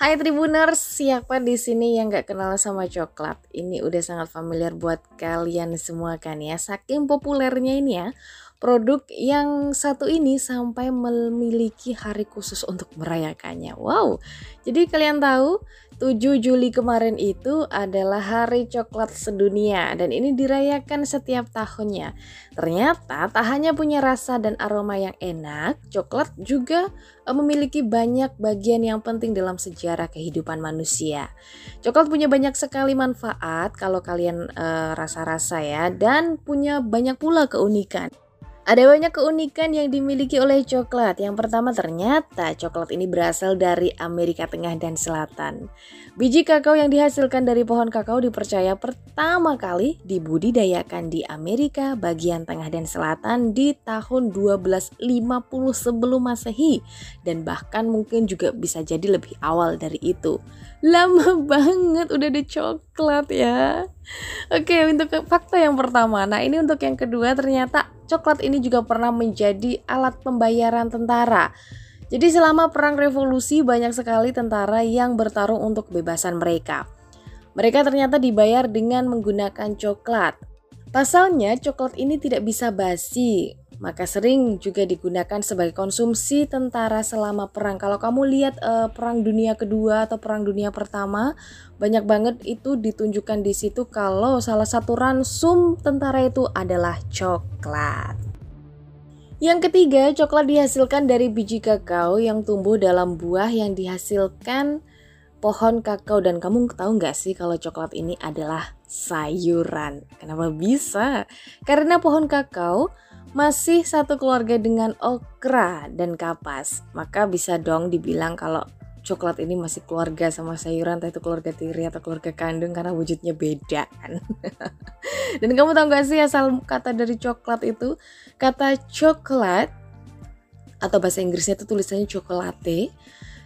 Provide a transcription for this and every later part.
Hai Tribuners, siapa di sini yang gak kenal sama coklat? Ini udah sangat familiar buat kalian semua kan ya. Saking populernya ini ya, produk yang satu ini sampai memiliki hari khusus untuk merayakannya. Wow, jadi kalian tahu 7 Juli kemarin itu adalah hari coklat sedunia dan ini dirayakan setiap tahunnya. Ternyata tak hanya punya rasa dan aroma yang enak, coklat juga eh, memiliki banyak bagian yang penting dalam sejarah kehidupan manusia. Coklat punya banyak sekali manfaat kalau kalian eh, rasa-rasa ya dan punya banyak pula keunikan. Ada banyak keunikan yang dimiliki oleh coklat. Yang pertama ternyata coklat ini berasal dari Amerika Tengah dan Selatan. Biji kakao yang dihasilkan dari pohon kakao dipercaya pertama kali dibudidayakan di Amerika bagian tengah dan selatan di tahun 1250 sebelum Masehi dan bahkan mungkin juga bisa jadi lebih awal dari itu. Lama banget udah ada coklat ya. Oke, untuk fakta yang pertama. Nah, ini untuk yang kedua ternyata coklat ini juga pernah menjadi alat pembayaran tentara. Jadi selama perang revolusi banyak sekali tentara yang bertarung untuk kebebasan mereka. Mereka ternyata dibayar dengan menggunakan coklat. Pasalnya coklat ini tidak bisa basi maka sering juga digunakan sebagai konsumsi tentara selama perang. Kalau kamu lihat uh, perang dunia kedua atau perang dunia pertama, banyak banget itu ditunjukkan di situ kalau salah satu ransum tentara itu adalah coklat. Yang ketiga, coklat dihasilkan dari biji kakao yang tumbuh dalam buah yang dihasilkan pohon kakao dan kamu tahu nggak sih kalau coklat ini adalah sayuran? Kenapa bisa? Karena pohon kakao masih satu keluarga dengan okra dan kapas, maka bisa dong dibilang kalau coklat ini masih keluarga sama sayuran, entah itu keluarga tiri atau keluarga kandung karena wujudnya beda kan. dan kamu tahu gak sih asal kata dari coklat itu? Kata coklat atau bahasa Inggrisnya itu tulisannya chocolate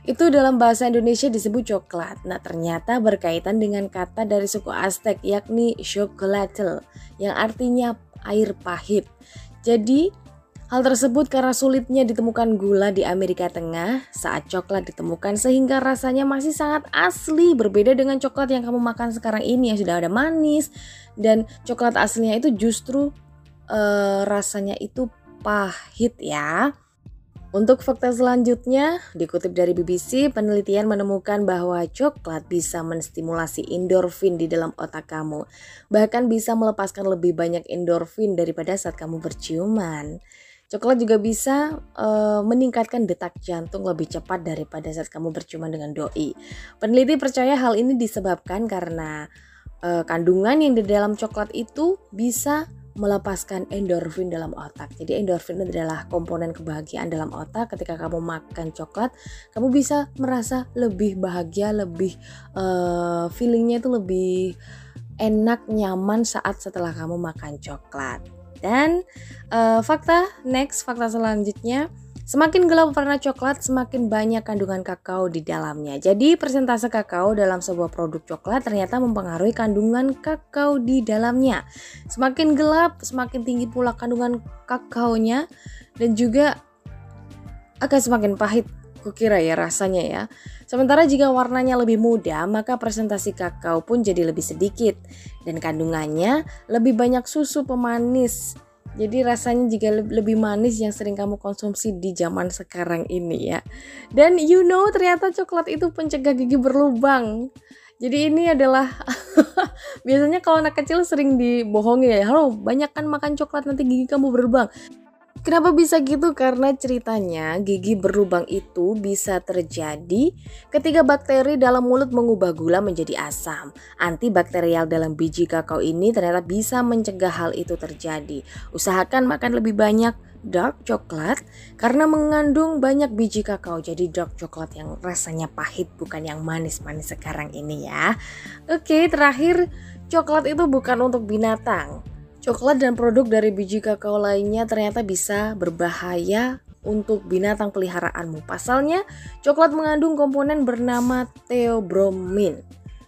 itu dalam bahasa Indonesia disebut coklat. Nah, ternyata berkaitan dengan kata dari suku Aztec yakni chocolatel yang artinya air pahit. Jadi, hal tersebut karena sulitnya ditemukan gula di Amerika Tengah saat coklat ditemukan sehingga rasanya masih sangat asli berbeda dengan coklat yang kamu makan sekarang ini yang sudah ada manis dan coklat aslinya itu justru uh, rasanya itu pahit ya. Untuk fakta selanjutnya, dikutip dari BBC, penelitian menemukan bahwa coklat bisa menstimulasi endorfin di dalam otak kamu. Bahkan bisa melepaskan lebih banyak endorfin daripada saat kamu berciuman. Coklat juga bisa uh, meningkatkan detak jantung lebih cepat daripada saat kamu berciuman dengan doi. Peneliti percaya hal ini disebabkan karena uh, kandungan yang di dalam coklat itu bisa melepaskan endorfin dalam otak. Jadi endorfin adalah komponen kebahagiaan dalam otak. Ketika kamu makan coklat, kamu bisa merasa lebih bahagia, lebih uh, feelingnya itu lebih enak, nyaman saat setelah kamu makan coklat. Dan uh, fakta next, fakta selanjutnya Semakin gelap warna coklat, semakin banyak kandungan kakao di dalamnya. Jadi, persentase kakao dalam sebuah produk coklat ternyata mempengaruhi kandungan kakao di dalamnya. Semakin gelap, semakin tinggi pula kandungan kakaonya dan juga akan semakin pahit kukira ya rasanya ya. Sementara jika warnanya lebih muda, maka presentasi kakao pun jadi lebih sedikit dan kandungannya lebih banyak susu pemanis jadi rasanya juga lebih manis yang sering kamu konsumsi di zaman sekarang ini ya. Dan you know ternyata coklat itu pencegah gigi berlubang. Jadi ini adalah biasanya kalau anak kecil sering dibohongi ya, halo banyak kan makan coklat nanti gigi kamu berlubang. Kenapa bisa gitu? Karena ceritanya gigi berlubang itu bisa terjadi ketika bakteri dalam mulut mengubah gula menjadi asam. Antibakterial dalam biji kakao ini ternyata bisa mencegah hal itu terjadi. Usahakan makan lebih banyak dark coklat karena mengandung banyak biji kakao. Jadi dark coklat yang rasanya pahit bukan yang manis-manis sekarang ini ya. Oke, terakhir coklat itu bukan untuk binatang Coklat dan produk dari biji kakao lainnya ternyata bisa berbahaya untuk binatang peliharaanmu. Pasalnya, coklat mengandung komponen bernama theobromin.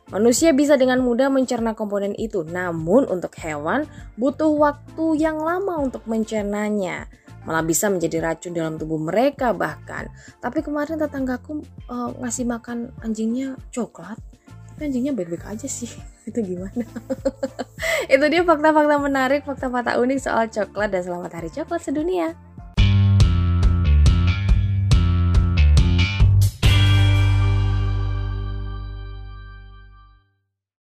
Manusia bisa dengan mudah mencerna komponen itu, namun untuk hewan butuh waktu yang lama untuk mencernanya. malah bisa menjadi racun dalam tubuh mereka bahkan. Tapi kemarin tetanggaku uh, ngasih makan anjingnya coklat, tapi anjingnya baik-baik aja sih. Itu gimana? Itu dia fakta-fakta menarik, fakta-fakta unik soal coklat dan selamat hari coklat sedunia.